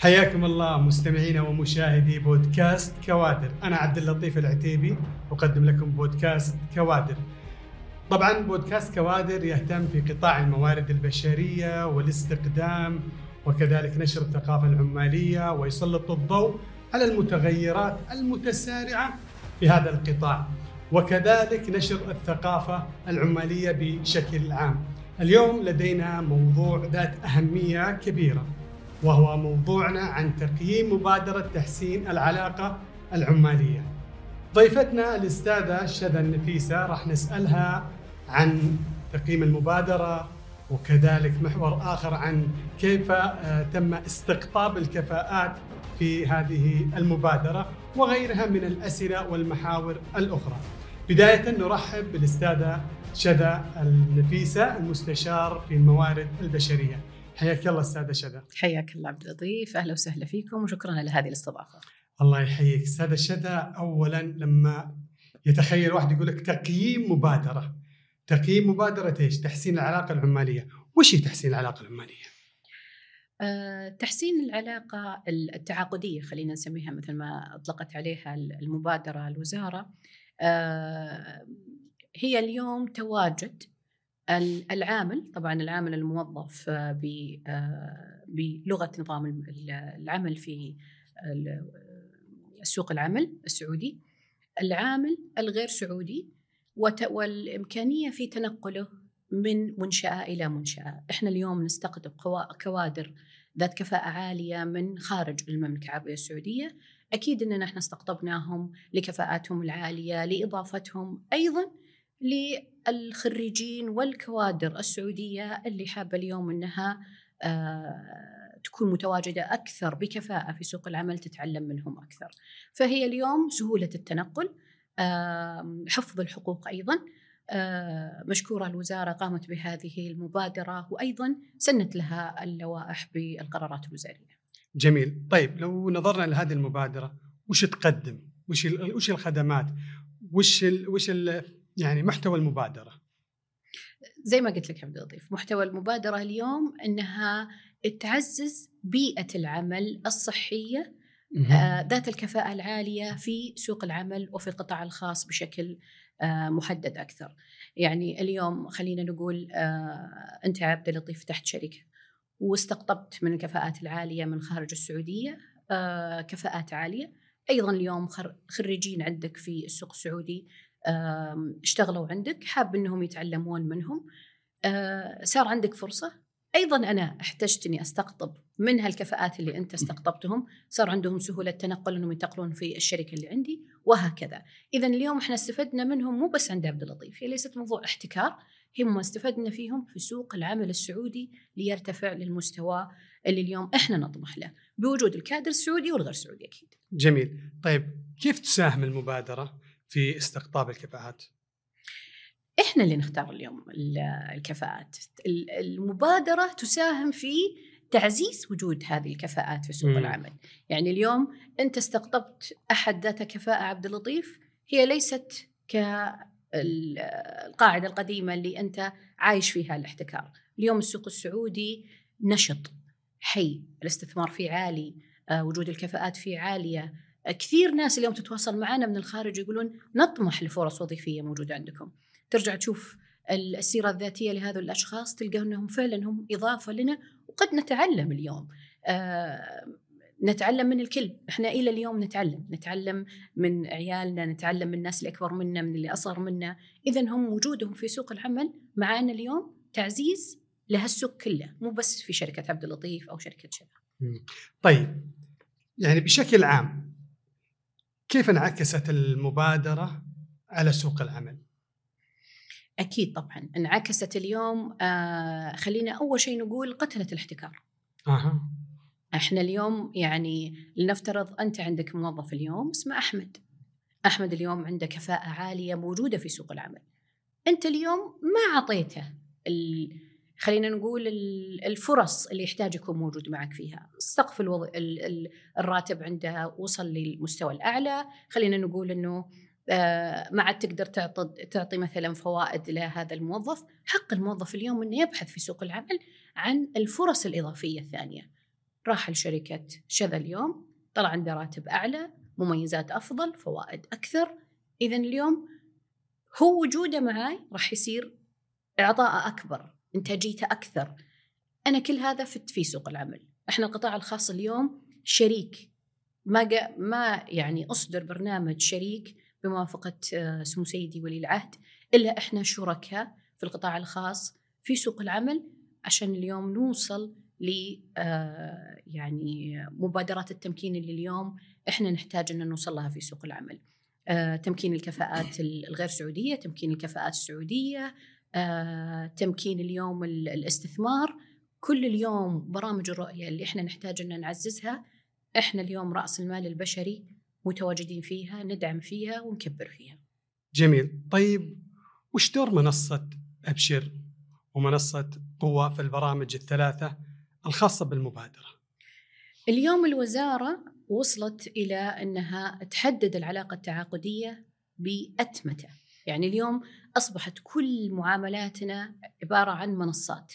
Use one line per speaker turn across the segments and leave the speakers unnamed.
حياكم الله مستمعينا ومشاهدي بودكاست كوادر، أنا عبد اللطيف العتيبي أقدم لكم بودكاست كوادر. طبعا بودكاست كوادر يهتم في قطاع الموارد البشرية والاستقدام وكذلك نشر الثقافة العمالية ويسلط الضوء على المتغيرات المتسارعة في هذا القطاع وكذلك نشر الثقافة العمالية بشكل عام. اليوم لدينا موضوع ذات أهمية كبيرة وهو موضوعنا عن تقييم مبادرة تحسين العلاقة العمالية. ضيفتنا الأستاذة شذا النفيسة راح نسألها عن تقييم المبادرة وكذلك محور آخر عن كيف آه، تم استقطاب الكفاءات في هذه المبادرة وغيرها من الأسئلة والمحاور الأخرى. بداية نرحب بالأستاذة شذا النفيسة المستشار في الموارد البشرية. حياك الله أستاذة شذا.
حياك الله عبد اللطيف. أهلا وسهلا فيكم وشكرا على هذه الاستضافة.
الله يحييك. أستاذة شذا اولا لما يتخيل واحد يقول لك تقييم مبادرة. تقييم مبادرة إيش؟ تحسين العلاقة العمالية. وش هي تحسين العلاقة العمالية؟
أه، تحسين العلاقة التعاقدية خلينا نسميها مثل ما أطلقت عليها المبادرة الوزارة. أه، هي اليوم تواجد العامل طبعا العامل الموظف آه، آه، بلغة نظام العمل في سوق العمل السعودي. العامل الغير سعودي والإمكانية في تنقله من منشأة إلى منشأة، إحنا اليوم نستقطب كوادر ذات كفاءة عالية من خارج المملكة العربية السعودية، أكيد إننا إحنا استقطبناهم لكفاءاتهم العالية، لإضافتهم. أيضا للخريجين والكوادر السعودية اللي حابة اليوم أنها آه، تكون متواجدة أكثر بكفاءة في سوق العمل تتعلم منهم أكثر. فهي اليوم سهولة التنقل حفظ الحقوق أيضا آه، مشكورة الوزارة قامت بهذه المبادرة وأيضا سنت لها اللوائح بالقرارات الوزارية.
جميل، طيب لو نظرنا لهذه المبادرة وش تقدم؟ وش الخدمات؟ وش وش ال يعني محتوى المبادرة.
زي ما قلت لك عبد اللطيف محتوى المبادرة اليوم إنها تعزز بيئة العمل الصحية آه ذات الكفاءة العالية في سوق العمل وفي القطاع الخاص بشكل آه محدد أكثر. يعني اليوم خلينا نقول آه أنت عبد اللطيف فتحت شركه واستقطبت من الكفاءات العالية من خارج السعودية آه كفاءات عالية. أيضا اليوم خريجين عندك في السوق السعودي اشتغلوا عندك حاب إنهم يتعلمون منهم. آه، صار عندك فرصة. أيضا أنا احتجت إني أستقطب من هالكفاءات اللي أنت استقطبتهم. صار عندهم سهولة تنقل إنهم ينتقلون في الشركة اللي عندي وهكذا. اذا اليوم إحنا استفدنا منهم مو بس عند عبد اللطيف هي ليست موضوع احتكار هم استفدنا فيهم في سوق العمل السعودي ليرتفع للمستوى اللي اليوم إحنا نطمح له. بوجود الكادر السعودي والغير سعودي أكيد.
جميل. طيب كيف تساهم المبادرة؟ في استقطاب الكفاءات؟
إحنا اللي نختار اليوم الكفاءات المبادرة تساهم في تعزيز وجود هذه الكفاءات في سوق. العمل يعني اليوم أنت استقطبت أحد ذات كفاءة عبد اللطيف هي ليست كالقاعده القديمة اللي أنت عايش فيها الاحتكار اليوم السوق السعودي نشط حي الاستثمار فيه عالي آه، وجود الكفاءات فيه عالية كثير ناس اليوم تتواصل معنا من الخارج يقولون نطمح لفرص وظيفية موجودة عندكم. ترجع تشوف السيرة الذاتية لهذول الأشخاص تلقى إنهم فعلا هم إضافة لنا وقد نتعلم اليوم. آه نتعلم من الكل. إحنا إلى اليوم نتعلم. نتعلم من عيالنا نتعلم من الناس اللي اكبر منا من اللي أصغر منا. اذا هم وجودهم في سوق العمل معانا اليوم تعزيز لهالسوق كله مو بس في شركة عبد اللطيف أو شركة شبه
طيب يعني بشكل عام كيف انعكست المبادرة على سوق العمل؟
أكيد طبعا. انعكست اليوم آه خلينا أول شيء نقول قتلت الاحتكار.
أها.
إحنا اليوم يعني لنفترض أنت عندك موظف اليوم اسمه أحمد. أحمد اليوم عنده كفاءة عالية موجودة في سوق العمل. أنت اليوم ما أعطيته خلينا نقول الفرص اللي يحتاج يكون موجود معك فيها. سقف الوض... الراتب عنده وصل للمستوى الأعلى. خلينا نقول أنه آه، ما عاد تقدر تعطي تعطي مثلا فوائد لهذا الموظف. حق الموظف اليوم إنه يبحث في سوق العمل عن الفرص الإضافية الثانية. راح لشركة شذا اليوم طلع عنده راتب أعلى مميزات أفضل فوائد أكثر. إذا اليوم هو وجوده معي راح يصير إعطاء أكبر. إنتاجيته أكثر. أنا كل هذا فت في سوق العمل. إحنا القطاع الخاص اليوم شريك. ما ما يعني أصدر برنامج شريك بموافقة آه، سمو سيدي ولي العهد إلا إحنا شركاء في القطاع الخاص في سوق العمل عشان اليوم نوصل ل آه، يعني مبادرات التمكين اللي اليوم إحنا نحتاج أن نوصل لها في سوق العمل. آه، تمكين الكفاءات الغير سعودية، تمكين الكفاءات السعودية، تمكين اليوم الاستثمار، كل اليوم برامج الرؤية اللي إحنا نحتاج إن نعززها. إحنا اليوم رأس المال البشري متواجدين فيها، ندعم فيها ونكبر فيها.
جميل، طيب وش دور منصة أبشر ومنصة قوة في البرامج الثلاثة الخاصة بالمبادرة؟
اليوم الوزارة وصلت إلى أنها تحدد العلاقة التعاقدية بأتمتة. يعني اليوم أصبحت كل معاملاتنا عبارة عن منصات.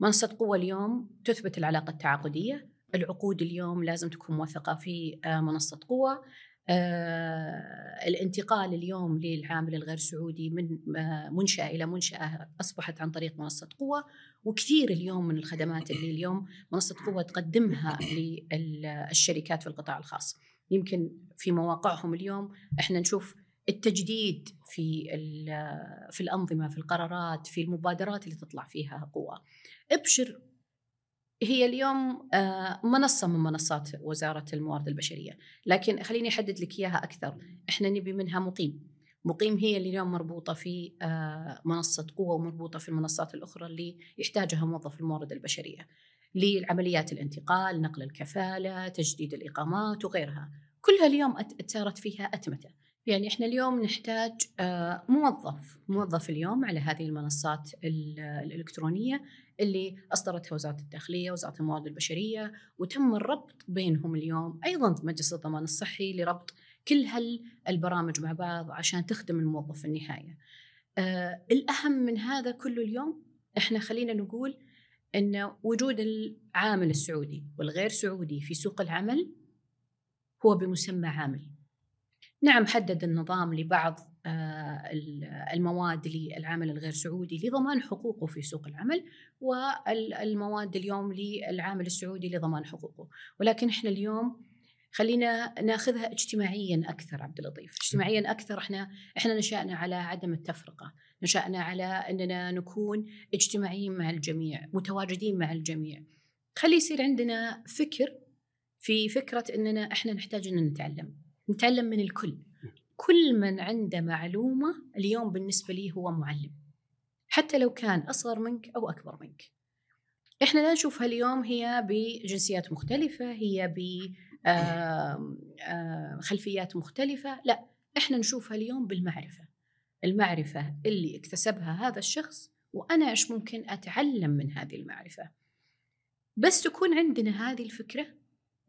منصة قوة اليوم تثبت العلاقة التعاقدية. العقود اليوم لازم تكون موثقة في آه، منصة قوة. آه، الانتقال اليوم للعامل الغير سعودي من آه، منشأة إلى منشأة أصبحت عن طريق منصة قوة. وكثير اليوم من الخدمات اللي اليوم منصة قوة تقدمها للشركات في القطاع الخاص. يمكن في مواقعهم اليوم إحنا نشوف التجديد في في الأنظمة في القرارات في المبادرات اللي تطلع فيها قوة. ابشر. هي اليوم آه، منصة من منصات وزارة الموارد البشرية. لكن خليني أحدد لك إياها أكثر. إحنا نبي منها مقيم. مقيم هي اللي اليوم مربوطة في آه، منصة قوة ومربوطة في المنصات الأخرى اللي يحتاجها موظف الموارد البشرية. لعمليات الانتقال نقل الكفالة تجديد الإقامات وغيرها. كلها اليوم صارت فيها أتمتة. يعني إحنا اليوم نحتاج آه، موظف موظف اليوم على هذه المنصات الإلكترونية اللي أصدرتها وزارة الداخلية وزارة الموارد البشرية وتم الربط بينهم اليوم أيضا مجلس الضمان الصحي لربط كل هالبرامج مع بعض عشان تخدم الموظف في النهاية. آه الأهم من هذا كله اليوم إحنا خلينا نقول إن وجود العامل السعودي والغير سعودي في سوق العمل هو بمسمى عامل. نعم حدد النظام لبعض آه، المواد للعامل الغير سعودي لضمان حقوقه في سوق العمل والمواد اليوم للعامل السعودي لضمان حقوقه. ولكن إحنا اليوم خلينا ناخذها اجتماعيا أكثر عبد اللطيف. اجتماعيا أكثر إحنا إحنا نشأنا على عدم التفرقة. نشأنا على أننا نكون اجتماعيين مع الجميع متواجدين مع الجميع. خلي يصير عندنا فكر في فكرة أننا إحنا نحتاج ان نتعلم. نتعلم من الكل. كل من عنده معلومة اليوم بالنسبة لي هو معلم. حتى لو كان أصغر منك أو أكبر منك. إحنا لا نشوفها اليوم هي بجنسيات مختلفة هي بخلفيات مختلفة. لا إحنا نشوفها اليوم بالمعرفة. المعرفة اللي اكتسبها هذا الشخص وأنا إيش ممكن أتعلم من هذه المعرفة؟ بس تكون عندنا هذه الفكرة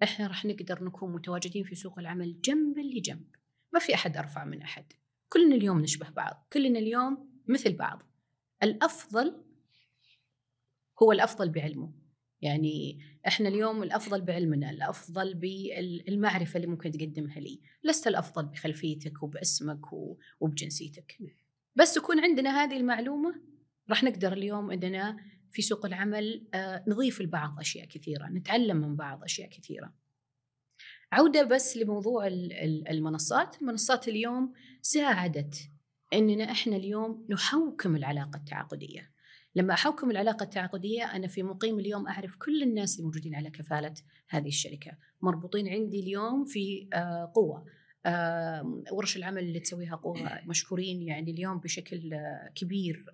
إحنا راح نقدر نكون متواجدين في سوق العمل جنبا لجنب ما في أحد أرفع من أحد. كلنا اليوم نشبه بعض. كلنا اليوم مثل بعض. الأفضل هو الأفضل بعلمه. يعني إحنا اليوم الأفضل بعلمنا، الأفضل بالمعرفة اللي ممكن تقدمها لي، لست الأفضل بخلفيتك وباسمك وبجنسيتك. بس تكون عندنا هذه المعلومة راح نقدر اليوم إننا في سوق العمل آه، نضيف لبعض أشياء كثيرة، نتعلم من بعض أشياء كثيرة. عودة بس لموضوع المنصات. المنصات اليوم ساعدت أننا إحنا اليوم نحوكم العلاقة التعاقدية. لما أحوكم العلاقة التعاقدية أنا في مقيم اليوم أعرف كل الناس الموجودين على كفالة هذه الشركة. مربوطين عندي اليوم في آه، قوة. ورش العمل اللي تسويها قوة مشكورين يعني اليوم بشكل آه، كبير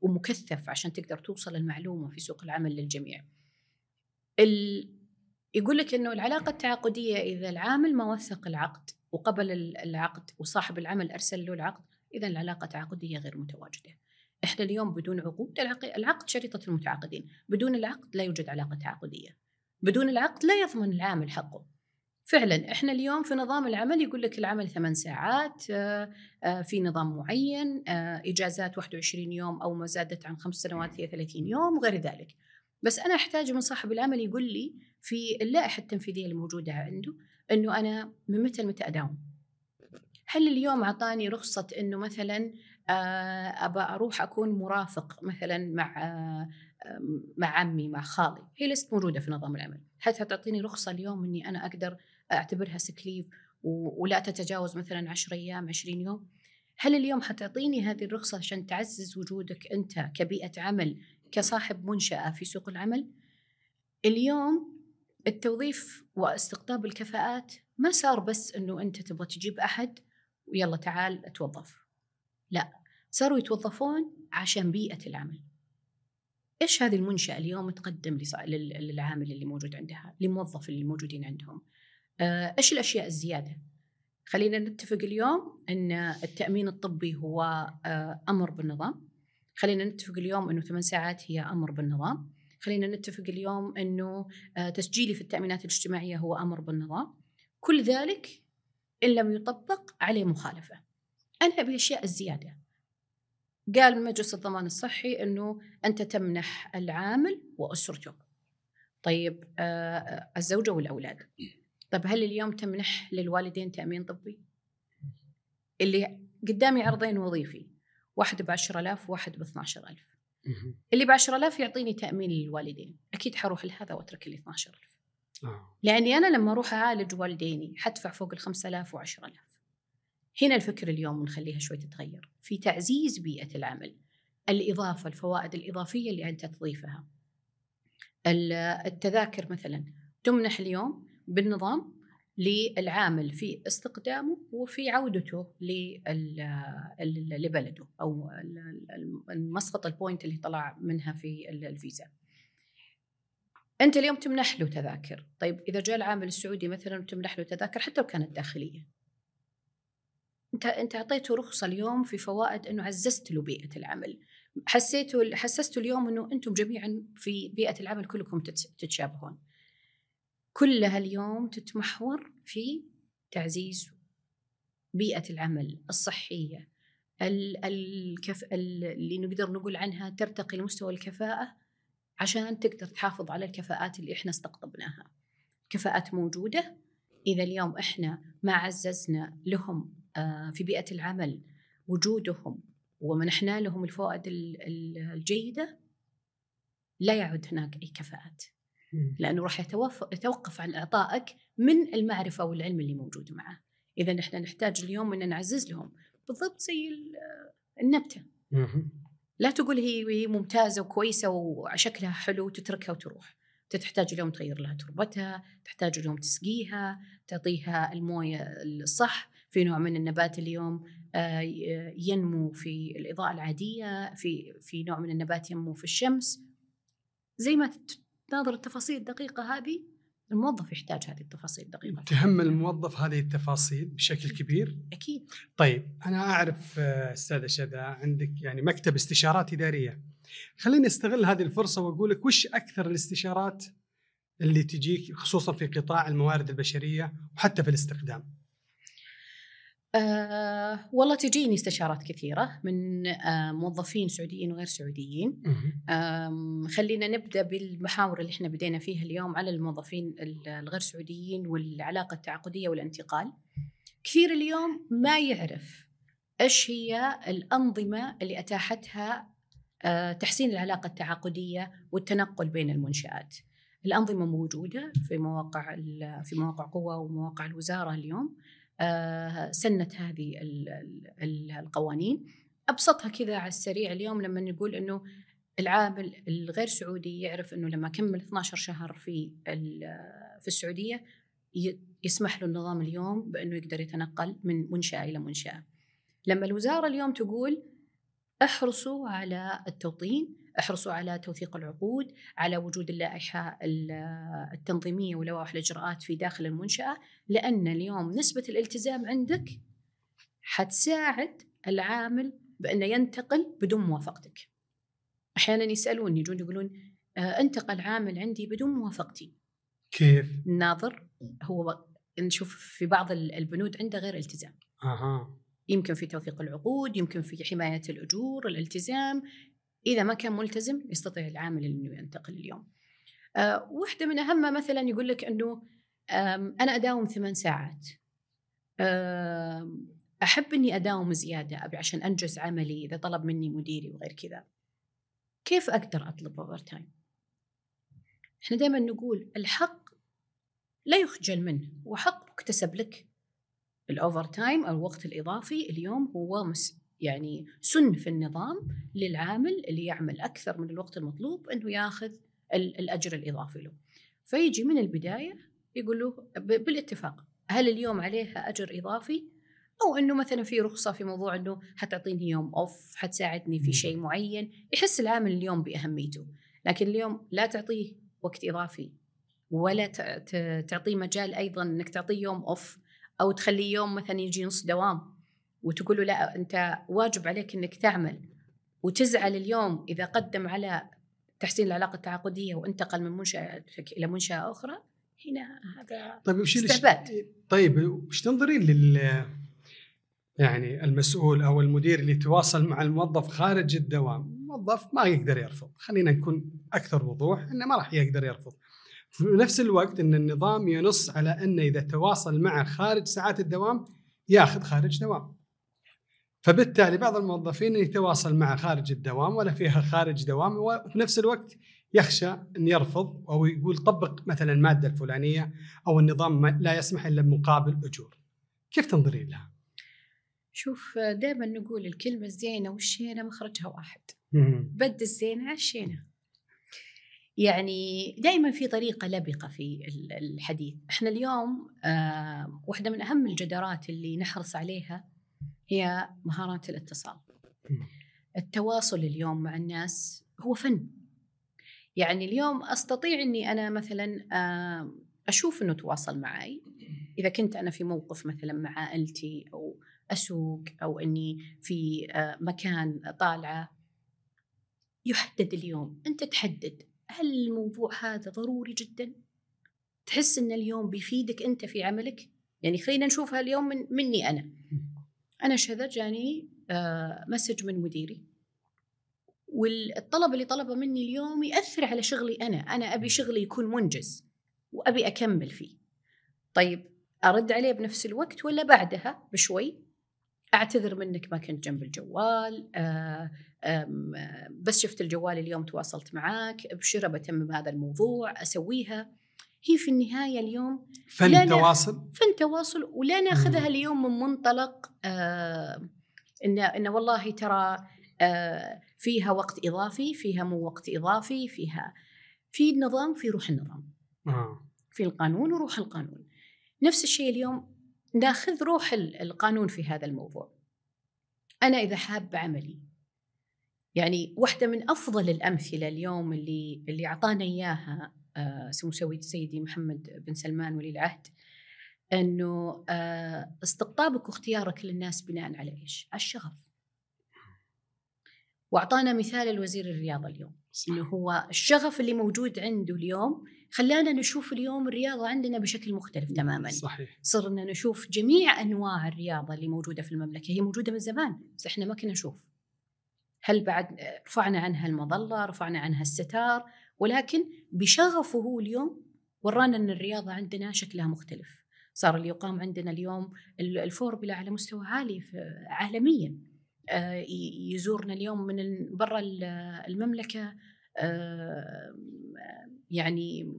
ومكثف عشان تقدر توصل المعلومة في سوق العمل للجميع يقول لك إنه العلاقة التعاقدية إذا العامل ما وثق العقد وقبل العقد وصاحب العمل أرسل له العقد إذا العلاقة التعاقديه غير متواجدة. إحنا اليوم بدون عقود العقد شريطة المتعاقدين، بدون العقد لا يوجد علاقة تعاقدية. بدون العقد لا يضمن العامل حقه. فعلا إحنا اليوم في نظام العمل يقول لك العمل ثمان ساعات آه، آه، في نظام معين آه، إجازات 21 يوم أو ما زادت عن خمس سنوات هي 30 يوم وغير ذلك. بس أنا أحتاج من صاحب العمل يقول لي في اللائحة التنفيذية الموجودة عنده إنه أنا من متى لمتى أداوم. هل اليوم أعطاني رخصة إنه مثلا أبى أروح أكون مرافق مثلا مع مع عمي مع خالي؟ هي ليست موجودة في نظام العمل. حتى تعطيني رخصة اليوم إني أنا أقدر أعتبرها سكليف ولا تتجاوز مثلا 10 أيام 20 يوم. هل اليوم حتعطيني هذه الرخصة عشان تعزز وجودك أنت كبيئة عمل كصاحب منشأة في سوق العمل؟ اليوم التوظيف واستقطاب الكفاءات ما صار بس إنه أنت تبغى تجيب أحد ويلا تعال توظف لا صاروا يتوظفون عشان بيئة العمل. إيش هذه المنشأة اليوم تقدم للعامل اللي موجود عندها للموظف اللي موجودين عندهم؟ إيش الأشياء الزيادة؟ خلينا نتفق اليوم إن التأمين الطبي هو آه، أمر بالنظام. خلينا نتفق اليوم إنه ثمان ساعات هي أمر بالنظام. خلينا نتفق اليوم إنه آه، تسجيلي في التأمينات الاجتماعية هو أمر بالنظام. كل ذلك إن لم يطبق عليه مخالفة. أنا أبي الأشياء الزيادة. قال مجلس الضمان الصحي إنه أنت تمنح العامل واسرته طيب آه الزوجة والأولاد. طيب هل اليوم تمنح للوالدين تأمين طبي؟ اللي قدامي عرضين وظيفي واحد ب 10000 وواحد ب 12000 اللي ب 10000 يعطيني تأمين للوالدين. أكيد حروح لهذا وأترك ال 12000 آه. لأني أنا لما أروح أعالج والديني حدفع فوق ال 5000 و10000 هنا الفكر اليوم نخليها شوي تتغير. في تعزيز بيئة العمل الإضافة الفوائد الإضافية اللي أنت تضيفها. التذاكر مثلا تمنح اليوم بالنظام للعامل في استقدامه وفي عودته لبلده أو المسقط البوينت اللي طلع منها في الفيزا. أنت اليوم تمنح له تذاكر، طيب إذا جاء العامل السعودي مثلا وتمنح له تذاكر حتى لو كانت داخلية، أنت أنت أعطيته رخصة اليوم في فوائد أنه عززت له بيئة العمل. حسيته حسسته اليوم أنه أنتم جميعا في بيئة العمل كلكم تتشابهون. كلها اليوم تتمحور في تعزيز بيئة العمل الصحية. الكف... اللي نقدر نقول عنها ترتقي لمستوى الكفاءة عشان تقدر تحافظ على الكفاءات اللي إحنا استقطبناها. كفاءات موجودة. إذا اليوم إحنا ما عززنا لهم آه، في بيئة العمل وجودهم ومنحنا لهم الفوائد الجيدة لا يعد هناك أي كفاءات. لأنه راح يتوقف عن إعطائك من المعرفة والعلم اللي موجود معه. إذا نحن نحتاج اليوم أن نعزز لهم بالضبط زي النبتة. لا تقول هي ممتازة وكويسة وشكلها حلو وتتركها وتروح. تحتاج اليوم تغير لها تربتها تحتاج اليوم تسقيها تعطيها الموية الصح في نوع من النبات اليوم آه، ينمو في الإضاءة العادية في في نوع من النبات ينمو في الشمس. زي ما تناظر التفاصيل الدقيقة هذه الموظف يحتاج هذه التفاصيل الدقيقة.
تهم الموظف هذه التفاصيل بشكل كبير؟
أكيد.
طيب أنا أعرف آه، أستاذة شذا عندك يعني مكتب استشارات إدارية. خليني أستغل هذه الفرصة وأقول لك وش أكثر الاستشارات اللي تجيك خصوصا في قطاع الموارد البشرية وحتى في الاستخدام؟
أه والله تجيني استشارات كثيرة من أه موظفين سعوديين وغير سعوديين. أه خلينا نبدأ بالمحاور اللي إحنا بدينا فيها اليوم على الموظفين الغير سعوديين والعلاقة التعاقدية والانتقال. كثير اليوم ما يعرف إيش هي الأنظمة اللي أتاحتها أه تحسين العلاقة التعاقدية والتنقل بين المنشآت. الأنظمة موجودة في مواقع في مواقع قوة ومواقع الوزارة اليوم. آه، سنت هذه القوانين أبسطها كذا على السريع اليوم لما نقول إنه العامل الغير سعودي يعرف إنه لما كمل 12 شهر في في السعودية يسمح له النظام اليوم بإنه يقدر يتنقل من منشأة إلى منشأة. لما الوزارة اليوم تقول أحرصوا على التوطين أحرصوا على توثيق العقود على وجود اللائحة التنظيمية ولوائح الإجراءات في داخل المنشأة لأن اليوم نسبة الالتزام عندك حتساعد العامل بأنه ينتقل بدون موافقتك. أحيانا يسألوني يجون يقولون آه، انتقل عامل عندي بدون موافقتي.
كيف؟
الناظر هو نشوف في بعض البنود عنده غير التزام.
أها.
يمكن في توثيق العقود يمكن في حماية الأجور الالتزام. إذا ما كان ملتزم يستطيع العامل أنه ينتقل اليوم. آه واحدة من أهمها مثلا يقول لك أنه أنا أداوم ثمان ساعات. أحب أني أداوم زيادة أبي عشان أنجز عملي إذا طلب مني مديري وغير كذا. كيف أقدر أطلب overtime؟ إحنا دائما نقول الحق لا يخجل منه وحق مكتسب لك ال overtime أو الوقت الإضافي اليوم هو مس يعني سن في النظام للعامل اللي يعمل أكثر من الوقت المطلوب أنه ياخذ الأجر الإضافي له. فيجي من البداية يقول له بالاتفاق هل اليوم عليها أجر إضافي؟ أو أنه مثلا في رخصة في موضوع أنه حتعطيني يوم أوف حتساعدني في شيء معين يحس العامل اليوم بأهميته. لكن اليوم لا تعطيه وقت إضافي ولا تعطيه مجال أيضا أنك تعطيه يوم أوف. أو تخليه يوم مثلا يجي نص دوام وتقول له لا أنت واجب عليك أنك تعمل وتزعل اليوم إذا قدم على تحسين العلاقة التعاقدية وانتقل من منشأة إلى منشأة أخرى هنا هذا
طيب وش استعباد طيب وش تنظرين لل يعني المسؤول أو المدير اللي يتواصل مع الموظف خارج الدوام، الموظف ما يقدر يرفض، خلينا نكون أكثر وضوح إنه ما راح يقدر يرفض. في نفس الوقت إن النظام ينص على انه إذا تواصل معه خارج ساعات الدوام ياخذ خارج دوام. فبالتالي بعض الموظفين يتواصل معه خارج الدوام ولا فيها خارج دوام وفي نفس الوقت يخشى أن يرفض أو يقول طبق مثلا المادة الفلانية أو النظام لا يسمح إلا بمقابل أجور. كيف تنظرين لها؟
شوف دائما نقول الكلمة الزينة والشينة مخرجها واحد. بد الزينة على الشينة. يعني دائما في طريقة لبقة في الحديث. إحنا اليوم آه واحدة من أهم الجدارات اللي نحرص عليها هي مهارات الاتصال. التواصل اليوم مع الناس هو فن. يعني اليوم أستطيع إني أنا مثلا أشوف إنه تواصل معي إذا كنت أنا في موقف مثلا مع عائلتي أو أسوق أو إني في مكان طالعة يحدد اليوم. أنت تحدد. هل الموضوع هذا ضروري جدا؟ تحس إن اليوم بيفيدك أنت في عملك؟ يعني خلينا نشوفها اليوم من مني أنا. أنا شذا جاني مسج من مديري. والطلب اللي طلبه مني اليوم يأثر على شغلي أنا. أنا أبي شغلي يكون منجز وأبي أكمل فيه. طيب أرد عليه بنفس الوقت ولا بعدها؟ بشوي. أعتذر منك ما كنت جنب الجوال آه، بس شفت الجوال اليوم تواصلت معاك ابشر بتمم هذا الموضوع أسويها. هي في النهاية اليوم
فن تواصل؟
فن تواصل ولا ناخذها اليوم من منطلق آه إن إن والله ترى آه فيها وقت إضافي فيها مو وقت إضافي فيها في النظام في روح النظام. آه. في القانون وروح القانون. نفس الشيء اليوم ناخذ روح القانون في هذا الموضوع. أنا إذا حاب عملي يعني واحدة من أفضل الأمثلة اليوم اللي اللي أعطانا إياها آه سمو سيدي محمد بن سلمان ولي العهد أنه آه استقطابك واختيارك للناس بناء على إيش؟ على الشغف وأعطانا مثال الوزير الرياضه اليوم صح. إنه هو الشغف اللي موجود عنده اليوم خلانا نشوف اليوم الرياضة عندنا بشكل مختلف تماما
صحيح
صرنا نشوف جميع أنواع الرياضة اللي موجودة في المملكة هي موجودة من زمان بس إحنا ما كنا نشوف هل بعد رفعنا عنها المظلة رفعنا عنها الستار ولكن بشغفه هو اليوم ورانا أن الرياضة عندنا شكلها مختلف. صار اللي يقام عندنا اليوم الفوربلا على مستوى عالي عالميا. آه، يزورنا اليوم من برا المملكة. آه، يعني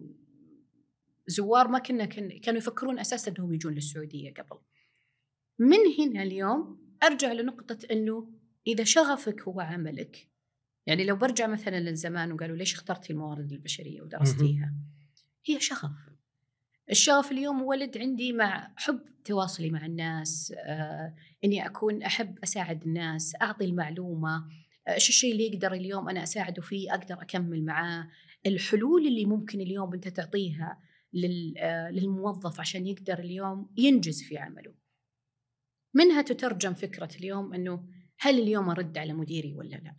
زوار ما كنا كانوا يفكرون أساسا أنهم يجون للسعودية قبل. من هنا اليوم أرجع لنقطة أنه إذا شغفك هو عملك. يعني لو برجع مثلا للزمان وقالوا ليش اخترتي الموارد البشرية ودرستيها هي شغف. الشغف اليوم ولد عندي مع حب تواصلي مع الناس آه، إني أكون أحب أساعد الناس أعطي المعلومة آه، إيش الشيء اللي يقدر اليوم أنا أساعده فيه أقدر أكمل معاه. الحلول اللي ممكن اليوم أنت تعطيها آه، للموظف عشان يقدر اليوم ينجز في عمله. منها تترجم فكرة اليوم إنه هل اليوم أرد على مديري ولا لا؟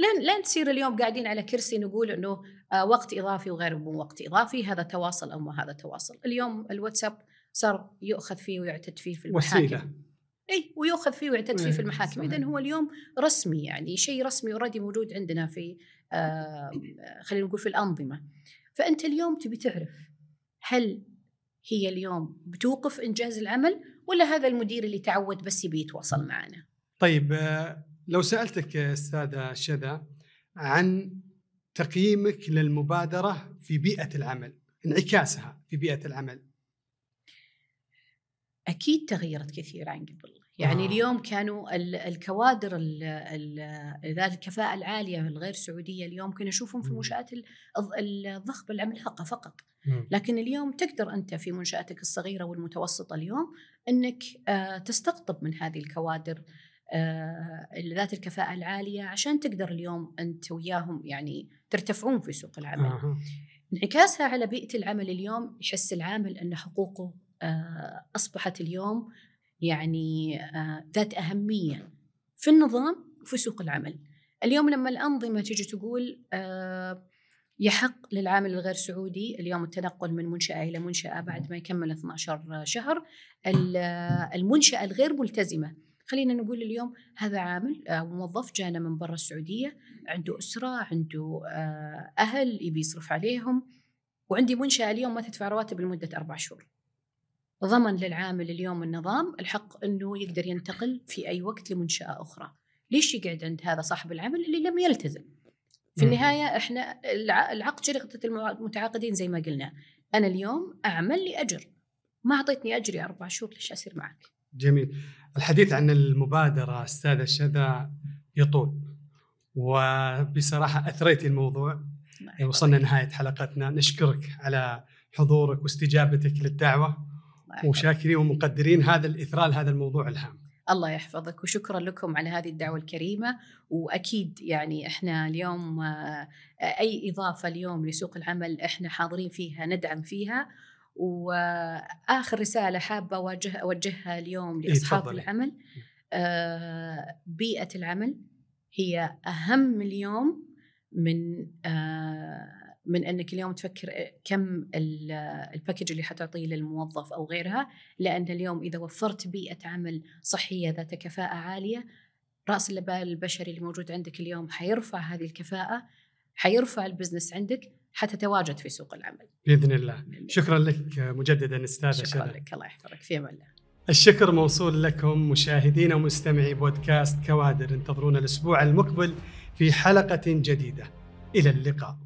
لن لن تصير اليوم قاعدين على كرسي نقول إنه آه، وقت إضافي وغير مو وقت إضافي هذا تواصل أو ما هذا تواصل. اليوم الواتساب صار يؤخذ فيه ويعتد فيه في المحاكم. وسيلة. إي ويؤخذ فيه ويعتد فيه
إيه،
في المحاكم.
صحيح.
اذا هو اليوم رسمي يعني شيء رسمي already موجود عندنا في آه خلينا نقول في الأنظمة. فأنت اليوم تبي تعرف هل هي اليوم بتوقف إنجاز العمل ولا هذا المدير اللي تعود بس يبي يتواصل معنا
طيب آه، لو سألتك أستاذة شذا عن تقييمك للمبادرة في بيئة العمل انعكاسها في بيئة العمل
أكيد تغيرت كثير عن قبل يعني
آه.
اليوم كانوا ال- الكوادر ال- ال- ذات الكفاءة العالية الغير سعودية اليوم كنا نشوفهم في
مم.
منشآت ال- الض- الضخمه العملاقه فقط
مم.
لكن اليوم تقدر أنت في منشآتك الصغيرة والمتوسطة اليوم إنك آه، تستقطب من هذه الكوادر آه، ذات الكفاءة العالية عشان تقدر اليوم أنت وياهم يعني ترتفعون في سوق العمل.
آه.
انعكاسها على بيئة العمل اليوم يحس العامل أن حقوقه آه، أصبحت اليوم يعني ذات أهمية في النظام وفي سوق العمل اليوم لما الأنظمة تيجي تقول آه، يحق للعامل الغير سعودي اليوم التنقل من منشأة إلى منشأة بعد ما يكمل 12 شهر ال- المنشأة الغير ملتزمة. خلينا نقول اليوم هذا عامل آه، موظف جانا من برا السعودية عنده أسرة عنده آه، أهل يبي يصرف عليهم وعندي منشأة اليوم ما تدفع رواتب لمدة أربع شهور. ضمن للعامل اليوم النظام الحق أنه يقدر ينتقل في أي وقت لمنشأة أخرى. ليش يقعد عند هذا صاحب العمل اللي لم يلتزم؟ في إحنا الع- العقد شركة المع- المتعاقدين زي ما قلنا. أنا اليوم أعمل لأجر ما أعطيتني أجري أربع شهور ليش أصير معك؟
جميل. الحديث عن المبادرة استاذه شذا يطول. وبصراحة اثريتي الموضوع. وصلنا نهايه حلقتنا. نشكرك على حضورك واستجابتك
للدعوة.
وشاكرين ومقدرين هذا الاثراء لهذا الموضوع الهام.
الله يحفظك. وشكرا لكم على هذه الدعوة الكريمة. وأكيد يعني إحنا اليوم آه، أي إضافة اليوم لسوق العمل إحنا حاضرين فيها ندعم فيها. وآخر رسالة حابة أوجه أوجهها اليوم
إيه،
لأصحاب
تفضلي.
العمل آه، بيئة العمل هي أهم اليوم من آه، من أنك اليوم تفكر كم ال- الباكج اللي حتعطيه للموظف أو غيرها لأن اليوم إذا وفرت بيئة عمل صحية ذات كفاءة عالية رأس المال البشري اللي موجود عندك اليوم حيرفع هذه الكفاءة حيرفع البزنس عندك حتتواجد في سوق العمل.
بإذن الله. شكرا لك مجددا استاذه
شكرا لك. الله يحفظك. في أمان الله.
الشكر موصول لكم مشاهدينا ومستمعي بودكاست كوادر. انتظرونا الأسبوع المقبل في حلقة جديدة. إلى اللقاء.